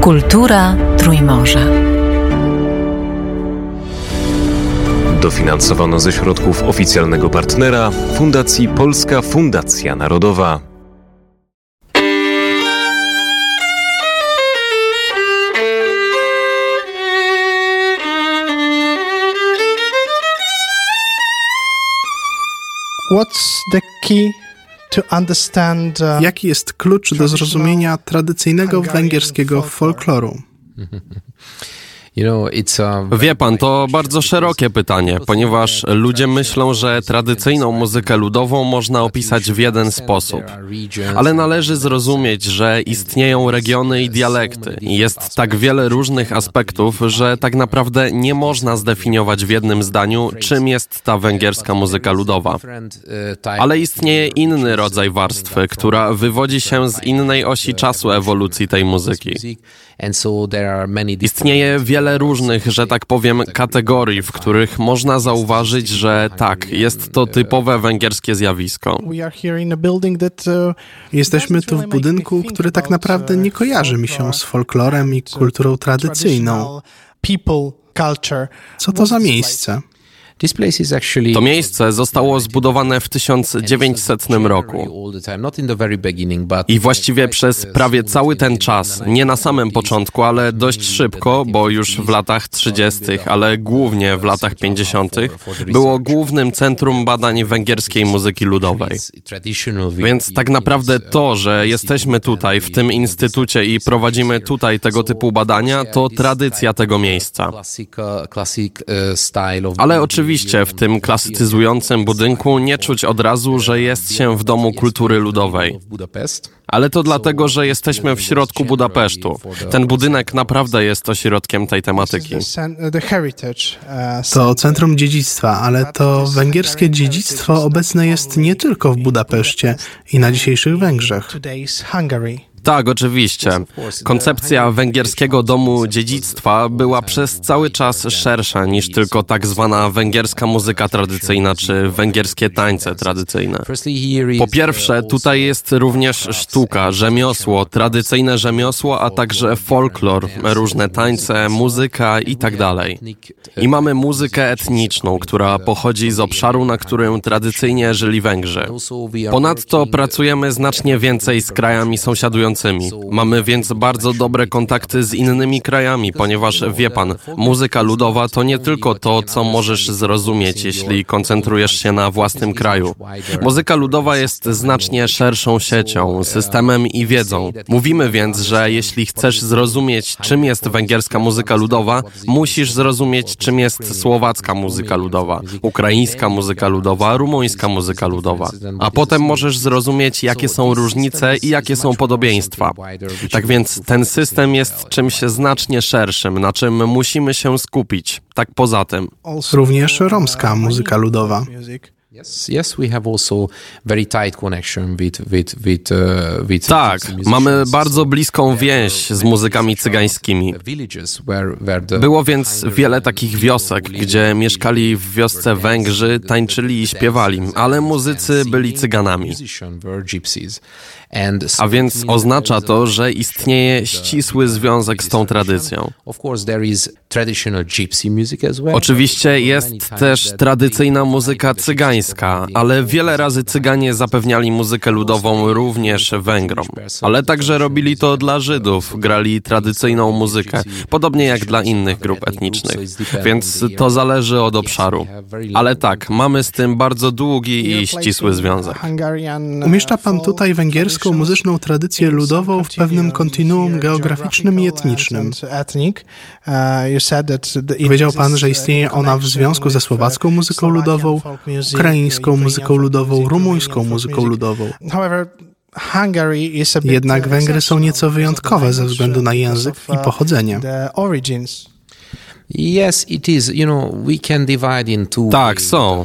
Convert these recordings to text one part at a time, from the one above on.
Kultura Trójmorza. Dofinansowano ze środków oficjalnego partnera Fundacji Polska Fundacja Narodowa. What's the key Jaki jest klucz do zrozumienia tradycyjnego węgierskiego folkloru? Wie pan, to bardzo szerokie pytanie, ponieważ ludzie myślą, że tradycyjną muzykę ludową można opisać w jeden sposób. Ale należy zrozumieć, że istnieją regiony i dialekty. Jest tak wiele różnych aspektów, że tak naprawdę nie można zdefiniować w jednym zdaniu, czym jest ta węgierska muzyka ludowa. Ale istnieje inny rodzaj warstwy, która wywodzi się z innej osi czasu ewolucji tej muzyki. Istnieje wiele różnych, że tak powiem, kategorii, w których można zauważyć, że tak, jest to typowe węgierskie zjawisko. uh, Jesteśmy tu w budynku, który tak naprawdę nie kojarzy mi się z folklorem i kulturą tradycyjną. Co to za miejsce? To miejsce zostało zbudowane w 1900 roku. I właściwie przez prawie cały ten czas, nie na samym początku, ale dość szybko, bo już w latach 30., ale głównie w latach 50., było głównym centrum badań węgierskiej muzyki ludowej. Więc tak naprawdę to, że jesteśmy tutaj, w tym instytucie i prowadzimy tutaj tego typu badania, to tradycja tego miejsca. Ale oczywiście w tym klasycyzującym budynku nie czuć od razu, że jest się w domu kultury ludowej. Ale to dlatego, że jesteśmy w środku Budapesztu. Ten budynek naprawdę jest ośrodkiem tej tematyki. To centrum dziedzictwa, ale to węgierskie dziedzictwo obecne jest nie tylko w Budapeszcie i na dzisiejszych Węgrzech. Tak, oczywiście. Koncepcja węgierskiego domu dziedzictwa była przez cały czas szersza niż tylko tak zwana węgierska muzyka tradycyjna czy węgierskie tańce tradycyjne. Po pierwsze, tutaj jest również sztuka, rzemiosło, tradycyjne rzemiosło, a także folklor, różne tańce, muzyka i tak dalej. I mamy muzykę etniczną, która pochodzi z obszaru, na którym tradycyjnie żyli Węgrzy. Ponadto pracujemy znacznie więcej z krajami sąsiadującymi. Mamy więc bardzo dobre kontakty z innymi krajami, ponieważ wie pan, muzyka ludowa to nie tylko to, co możesz zrozumieć, jeśli koncentrujesz się na własnym kraju. Muzyka ludowa jest znacznie szerszą siecią, systemem i wiedzą. Mówimy więc, że jeśli chcesz zrozumieć, czym jest węgierska muzyka ludowa, musisz zrozumieć, czym jest słowacka muzyka ludowa, ukraińska muzyka ludowa, rumuńska muzyka ludowa. A potem możesz zrozumieć, jakie są różnice i jakie są podobieństwa. Tak więc ten system jest czymś znacznie szerszym, na czym musimy się skupić. Tak poza tym. Również romska muzyka ludowa. Music. Tak, mamy bardzo bliską więź z muzykami cygańskimi. Było więc wiele takich wiosek, gdzie mieszkali w wiosce Węgrzy, tańczyli i śpiewali, ale muzycy byli cyganami. A więc oznacza to, że istnieje ścisły związek z tą tradycją. Oczywiście jest też tradycyjna muzyka cygańska, ale wiele razy cyganie zapewniali muzykę ludową również Węgrom. Ale także robili to dla Żydów, grali tradycyjną muzykę, podobnie jak dla innych grup etnicznych. Więc to zależy od obszaru. Ale tak, mamy z tym bardzo długi i ścisły związek. Umieszcza pan tutaj węgierską muzyczną tradycję ludową w pewnym kontinuum geograficznym i etnicznym. Powiedział pan, że istnieje ona w związku ze słowacką muzyką ludową, music, ukraińską muzyką ludową, rumuńską muzyką ludową. Jednak uh, Węgry są nieco wyjątkowe ze względu na language, język because i of, uh, pochodzenie. The origins. Tak, są.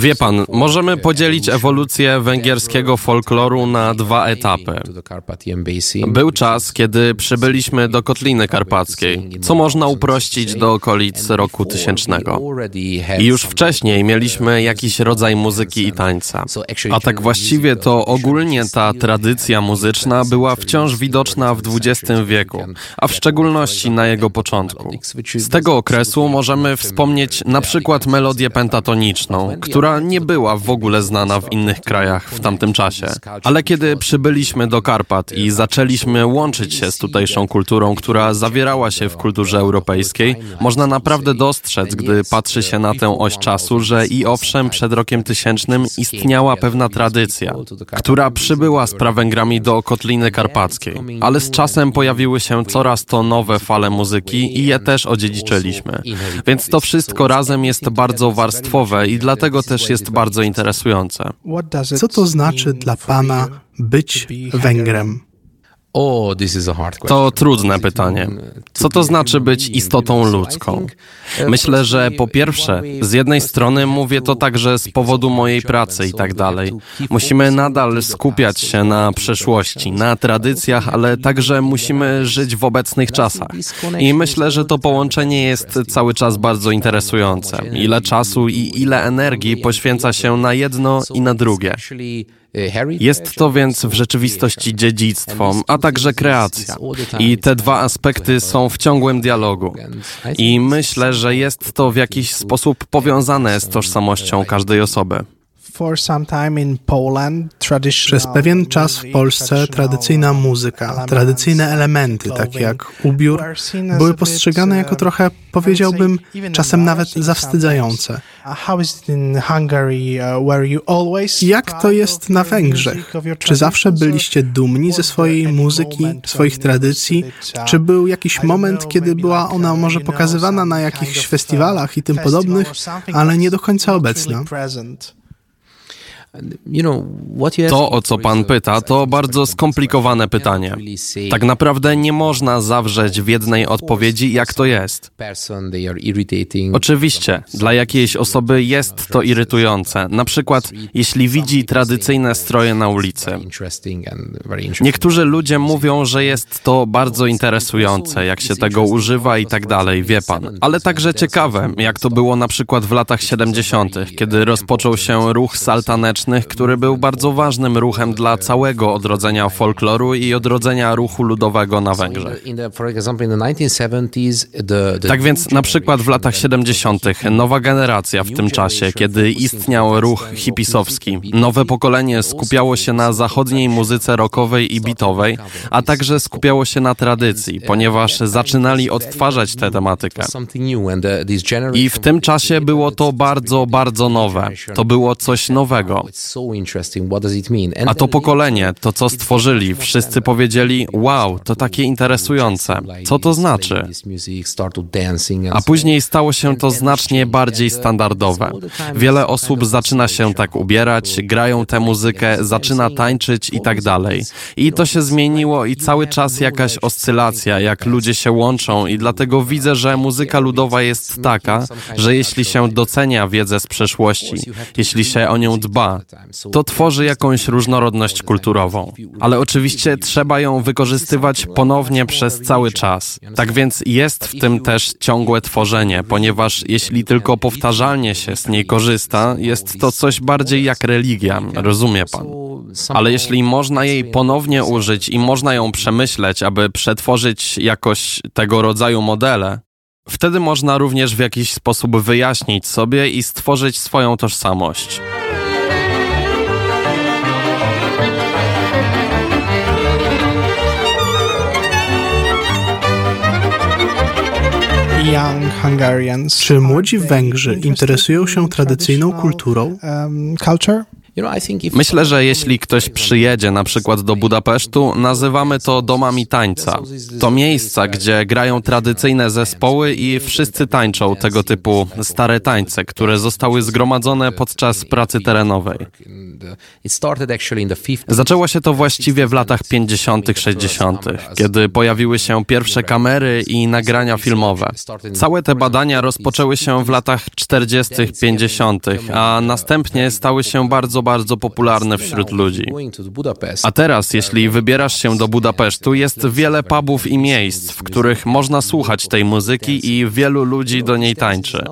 Wie pan, możemy podzielić ewolucję węgierskiego folkloru na dwa etapy. Był czas, kiedy przybyliśmy do Kotliny Karpackiej, co można uprościć do okolic roku tysięcznego. I już wcześniej mieliśmy jakiś rodzaj muzyki i tańca. A tak właściwie to ogólnie ta tradycja muzyczna była wciąż widoczna w XX wieku, a w szczególności na jego początku. Z tego okresu możemy wspomnieć na przykład melodię pentatoniczną, która nie była w ogóle znana w innych krajach w tamtym czasie. Ale kiedy przybyliśmy do Karpat i zaczęliśmy łączyć się z tutejszą kulturą, która zawierała się w kulturze europejskiej, można naprawdę dostrzec, gdy patrzy się na tę oś czasu, że i owszem, przed rokiem tysięcznym istniała pewna tradycja, która przybyła z prawęgrami do Kotliny Karpackiej, ale z czasem pojawiły się coraz to nowe fale muzyki i je też odziedziczyliśmy. Więc to wszystko razem jest bardzo warstwowe i dlatego też jest bardzo interesujące. Co to znaczy dla Pana być Węgrem? To trudne pytanie. Co to znaczy być istotą ludzką? Myślę, że po pierwsze, z jednej strony mówię to także z powodu mojej pracy i tak dalej. Musimy nadal skupiać się na przeszłości, na tradycjach, ale także musimy żyć w obecnych czasach. I myślę, że to połączenie jest cały czas bardzo interesujące. Ile czasu i ile energii poświęca się na jedno i na drugie. Jest to więc w rzeczywistości dziedzictwo, a także kreacja. I te dwa aspekty są w ciągłym dialogu. I myślę, że jest to w jakiś sposób powiązane z tożsamością każdej osoby. Przez pewien czas w Polsce tradycyjna muzyka, tradycyjne elementy, takie jak ubiór, były postrzegane jako trochę, powiedziałbym, czasem nawet zawstydzające. Jak to jest na Węgrzech? Czy zawsze byliście dumni ze swojej muzyki, swoich tradycji? Czy był jakiś moment, kiedy była ona może pokazywana na jakichś festiwalach i tym podobnych, ale nie do końca obecna? To, o co pan pyta, to bardzo skomplikowane pytanie. Tak naprawdę nie można zawrzeć w jednej odpowiedzi, jak to jest. Oczywiście, dla jakiejś osoby jest to irytujące. Na przykład, jeśli widzi tradycyjne stroje na ulicy. Niektórzy ludzie mówią, że jest to bardzo interesujące, jak się tego używa i tak dalej, wie pan. Ale także ciekawe, jak to było na przykład w latach 70., kiedy rozpoczął się ruch saltaneczny który był bardzo ważnym ruchem dla całego odrodzenia folkloru i odrodzenia ruchu ludowego na Węgrzech. Tak więc na przykład w latach 70. nowa generacja w tym czasie, kiedy istniał ruch hipisowski, nowe pokolenie skupiało się na zachodniej muzyce rockowej i bitowej, a także skupiało się na tradycji, ponieważ zaczynali odtwarzać tę tematykę. I w tym czasie było to bardzo, bardzo nowe. To było coś nowego. A to pokolenie, to co stworzyli, wszyscy powiedzieli: Wow, to takie interesujące. Co to znaczy? A później stało się to znacznie bardziej standardowe. Wiele osób zaczyna się tak ubierać, grają tę muzykę, zaczyna tańczyć i tak dalej. I to się zmieniło i cały czas jakaś oscylacja, jak ludzie się łączą, i dlatego widzę, że muzyka ludowa jest taka, że jeśli się docenia wiedzę z przeszłości, jeśli się o nią dba, to tworzy jakąś różnorodność kulturową. Ale oczywiście trzeba ją wykorzystywać ponownie przez cały czas. Tak więc jest w tym też ciągłe tworzenie, ponieważ jeśli tylko powtarzalnie się z niej korzysta, jest to coś bardziej jak religia, rozumie pan. Ale jeśli można jej ponownie użyć i można ją przemyśleć, aby przetworzyć jakoś tego rodzaju modele, wtedy można również w jakiś sposób wyjaśnić sobie i stworzyć swoją tożsamość. Czy młodzi Węgrzy interesują się tradycyjną kulturą? Um, culture? Myślę, że jeśli ktoś przyjedzie na przykład do Budapesztu, nazywamy to domami tańca. To miejsca, gdzie grają tradycyjne zespoły i wszyscy tańczą tego typu stare tańce, które zostały zgromadzone podczas pracy terenowej. Zaczęło się to właściwie w latach 50., 60., kiedy pojawiły się pierwsze kamery i nagrania filmowe. Całe te badania rozpoczęły się w latach 40., 50., a następnie stały się bardzo, bardzo popularne wśród ludzi. A teraz, jeśli wybierasz się do Budapesztu, jest wiele pubów i miejsc, w których można słuchać tej muzyki i wielu ludzi do niej tańczy.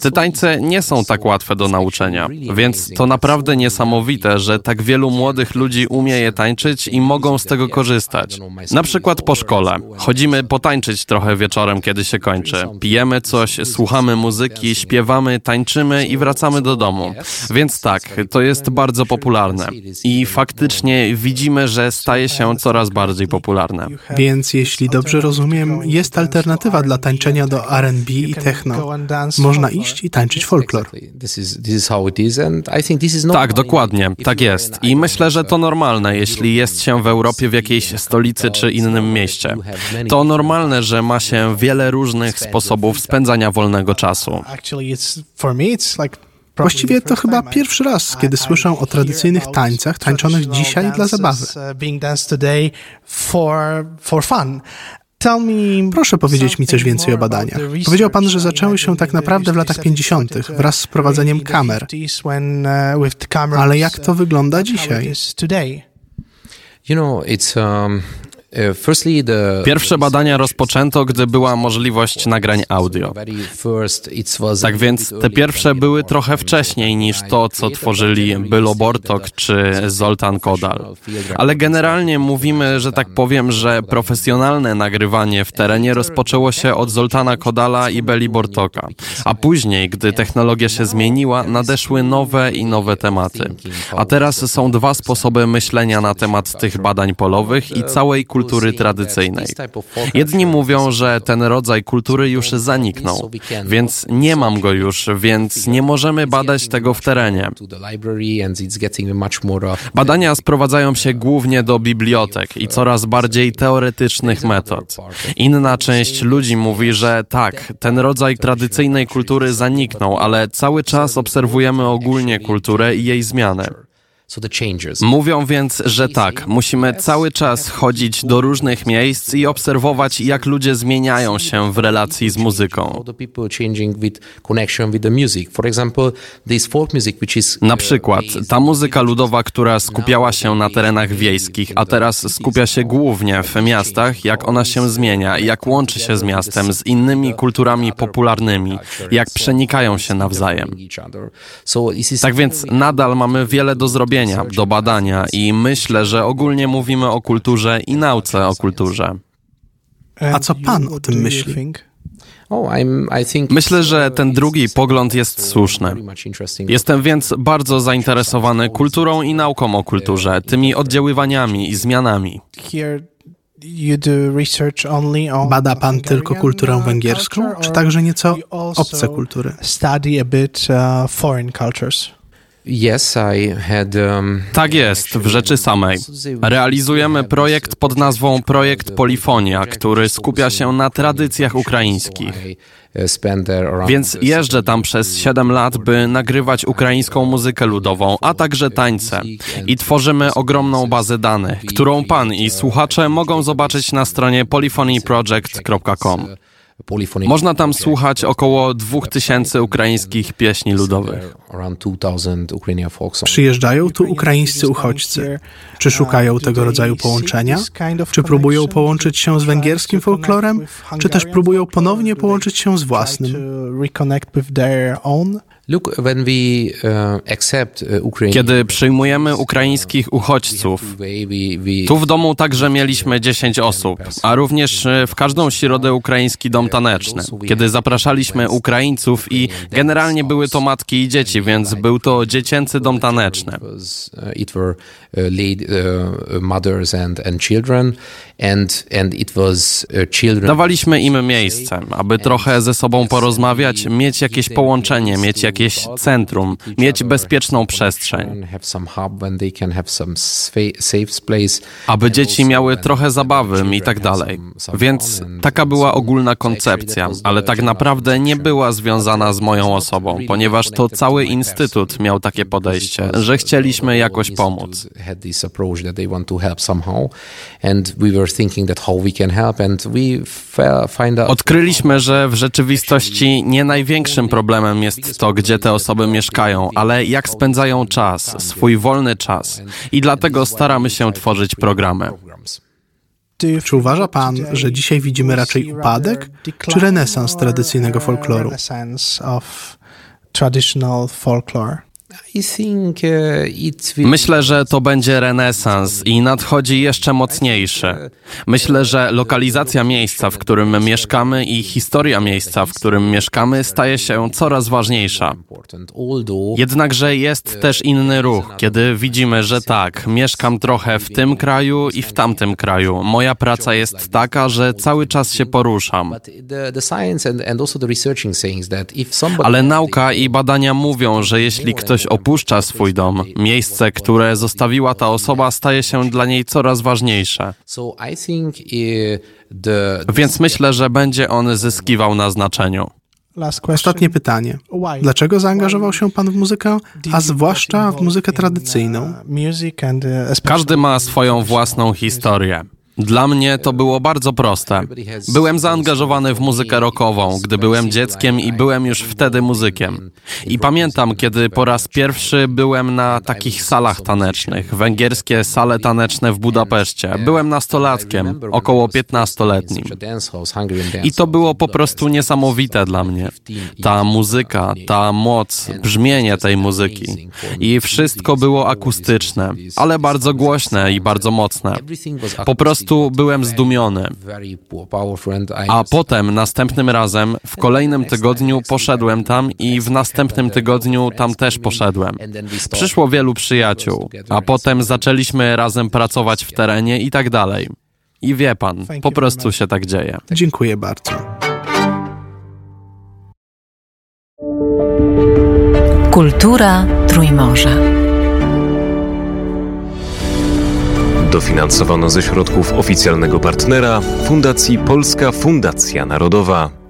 Te tańce nie są tak łatwe do nauczenia, więc to naprawdę niesamowite, że tak wielu młodych ludzi umie je tańczyć i mogą z tego korzystać. Na przykład po szkole. Chodzimy potańczyć trochę wieczorem, kiedy się kończy. Pijemy coś, słuchamy muzyki, śpiewamy, tańczymy i wracamy do domu. Więc tak, to jest bardzo popularne. I faktycznie widzimy, że staje się coraz bardziej popularne. Więc jeśli dobrze rozumiem, jest alternatywa dla tańczenia do R&B i techno. Można iść i tańczyć folklor. Tak, dokładnie, tak jest. I myślę, że to normalne, jeśli jest się w Europie w jakiejś stolicy czy innym mieście. To normalne, że ma się wiele różnych sposobów spędzania wolnego czasu. Właściwie to chyba pierwszy raz, kiedy słyszę o tradycyjnych tańcach tańczonych dzisiaj dla zabawy. Proszę powiedzieć mi coś więcej o badaniach. Powiedział Pan, że zaczęły się tak naprawdę w latach 50. wraz z prowadzeniem kamer. Ale jak to wygląda dzisiaj? You know, it's um, Pierwsze badania rozpoczęto, gdy była możliwość nagrań audio. Tak więc te pierwsze były trochę wcześniej niż to, co tworzyli Bylo Bortok czy Zoltan Kodal. Ale generalnie mówimy, że tak powiem, że profesjonalne nagrywanie w terenie rozpoczęło się od Zoltana Kodala i Beli Bortoka. A później, gdy technologia się zmieniła, nadeszły nowe i nowe tematy. A teraz są dwa sposoby myślenia na temat tych badań polowych i całej kultury kultury tradycyjnej. Jedni mówią, że ten rodzaj kultury już zaniknął, więc nie mam go już, więc nie możemy badać tego w terenie. Badania sprowadzają się głównie do bibliotek i coraz bardziej teoretycznych metod. Inna część ludzi mówi, że tak, ten rodzaj tradycyjnej kultury zaniknął, ale cały czas obserwujemy ogólnie kulturę i jej zmianę. Mówią więc, że tak, musimy cały czas chodzić do różnych miejsc i obserwować, jak ludzie zmieniają się w relacji z muzyką. Na uh, przykład ta muzyka ludowa, która skupiała się na terenach wiejskich, a teraz skupia się głównie w miastach, jak ona się zmienia, jak łączy się z miastem, z innymi kulturami popularnymi, jak przenikają się nawzajem. Tak więc nadal mamy wiele do zrobienia zrobienia, do badania i myślę, że ogólnie mówimy o kulturze i nauce o kulturze. A co pan o tym myśli? Myślę, że ten drugi pogląd jest słuszny. Jestem więc bardzo zainteresowany kulturą i nauką o kulturze, tymi oddziaływaniami i zmianami. Bada pan tylko kulturę węgierską, czy także nieco obce kultury? Um, tak jest, w rzeczy samej. Realizujemy projekt pod nazwą Projekt Polifonia, który skupia się na tradycjach ukraińskich. Więc jeżdżę tam przez 7 lat, by nagrywać ukraińską muzykę ludową, a także tańce. I tworzymy ogromną bazę danych, którą pan i słuchacze mogą zobaczyć na stronie polyphonyproject.com. Można tam słuchać około 2000 ukraińskich pieśni ludowych. Przyjeżdżają tu ukraińscy uchodźcy. Czy szukają tego rodzaju połączenia? Czy próbują połączyć się z węgierskim folklorem? Czy też próbują ponownie połączyć się z własnym? Uh, uh, Kiedy przyjmujemy ukraińskich uchodźców, tu w domu także mieliśmy 10 osób, a również e, w każdą środę ukraiński dom taneczny. Kiedy zapraszaliśmy Ukraińców i generalnie były to matki i dzieci, więc był to dziecięcy dom taneczny. Dawaliśmy im miejsce, aby trochę ze sobą porozmawiać, mieć jakieś połączenie, mieć jakieś jakieś centrum, mieć bezpieczną przestrzeń. Aby dzieci miały trochę zabawy i tak dalej. Więc taka była ogólna koncepcja, ale tak naprawdę nie była związana z moją osobą, ponieważ to cały instytut miał takie podejście, że chcieliśmy jakoś pomóc. Odkryliśmy, że w rzeczywistości nie największym problemem jest to, gdzie te osoby mieszkają, ale jak spędzają czas, swój wolny czas. I dlatego staramy się tworzyć programy. Czy uważa Pan, że dzisiaj widzimy raczej upadek czy renesans tradycyjnego folkloru? Myślę, że to będzie renesans i nadchodzi jeszcze mocniejszy. Myślę, że lokalizacja miejsca, w którym mieszkamy i historia miejsca, w którym mieszkamy, staje się coraz ważniejsza. Jednakże jest też inny ruch, kiedy widzimy, że tak, mieszkam trochę w tym kraju i w tamtym kraju. Moja praca jest taka, że cały czas się poruszam. Ale nauka i badania mówią, że jeśli ktoś opuszcza swój dom, miejsce, które zostawiła ta osoba, staje się dla niej coraz ważniejsze. Więc myślę, że będzie on zyskiwał na znaczeniu. Ostatnie pytanie. Dlaczego zaangażował się Pan w muzykę, a zwłaszcza w muzykę tradycyjną? Każdy ma swoją własną historię. Dla mnie to było bardzo proste. Byłem zaangażowany w muzykę rockową, gdy byłem dzieckiem i byłem już wtedy muzykiem. I pamiętam, kiedy po raz pierwszy byłem na takich salach tanecznych, węgierskie sale taneczne w Budapeszcie. Byłem nastolatkiem, około 15-letnim. I to było po prostu niesamowite dla mnie. Ta muzyka, ta moc, brzmienie tej muzyki. I wszystko było akustyczne, ale bardzo głośne i bardzo mocne. Po prostu prostu byłem zdumiony. A potem, następnym razem, w kolejnym tygodniu poszedłem tam i w następnym tygodniu tam też poszedłem. Przyszło wielu przyjaciół, a potem zaczęliśmy razem pracować w terenie i tak dalej. I wie pan, po prostu się tak dzieje. Dziękuję bardzo. Kultura Trójmorza. Dofinansowano ze środków oficjalnego partnera Fundacji Polska Fundacja Narodowa.